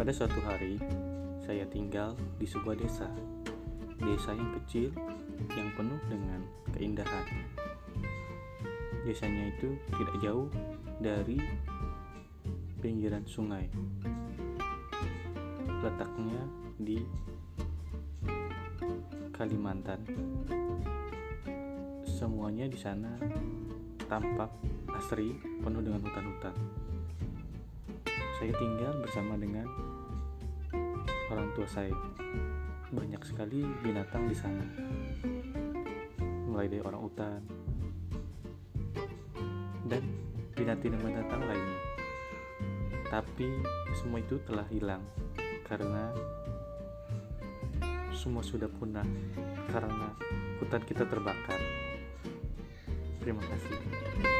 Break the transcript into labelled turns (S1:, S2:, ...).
S1: Pada suatu hari, saya tinggal di sebuah desa. Desa yang kecil yang penuh dengan keindahan. Desanya itu tidak jauh dari pinggiran sungai. Letaknya di Kalimantan. Semuanya di sana tampak asri, penuh dengan hutan-hutan. Saya tinggal bersama dengan orang tua saya. Banyak sekali binatang di sana. Mulai dari orang hutan dan binatang-binatang lainnya. Tapi semua itu telah hilang karena semua sudah punah karena hutan kita terbakar. Terima kasih.